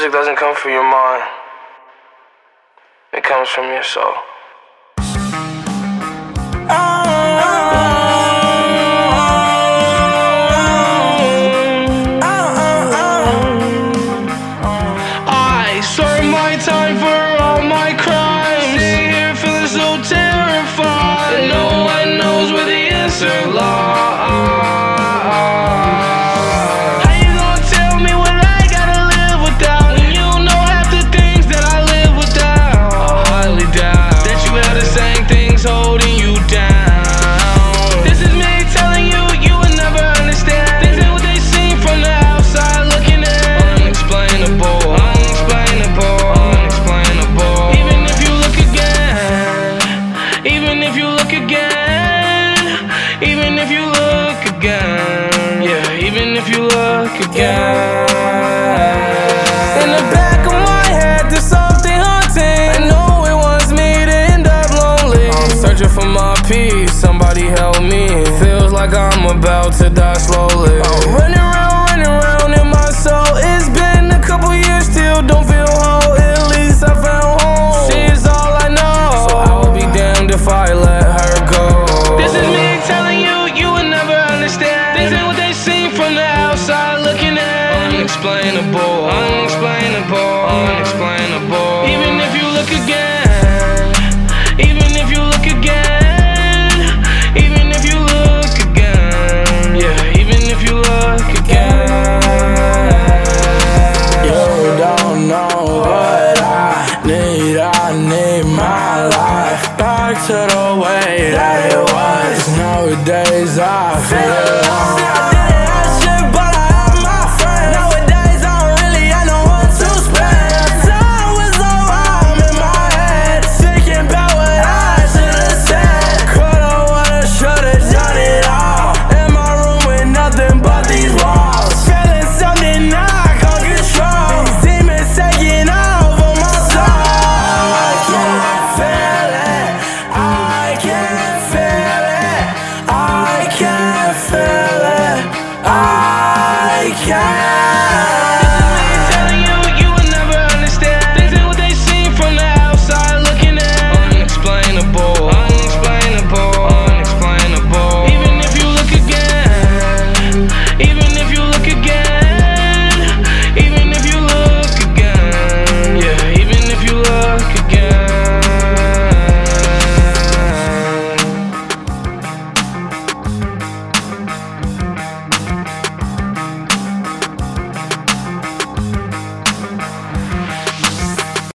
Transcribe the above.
music doesn't come from your mind, it comes from your soul. I my time for all my crimes. Here feeling so terrified. No one knows where the answer lies. If you look again, even if you look again, yeah, even if you look again. In the back of my head, there's something haunting. I know it wants me to end up lonely. I'm searching for my peace, somebody help me. Feels like I'm about to die slowly. seen from the outside looking at Unexplainable, unexplainable, unexplainable. Even if you look again, even if you look again. Even if you look again, yeah, even if you look again. You don't know what I need, I need my life Back to the way that it was. Nowadays I feel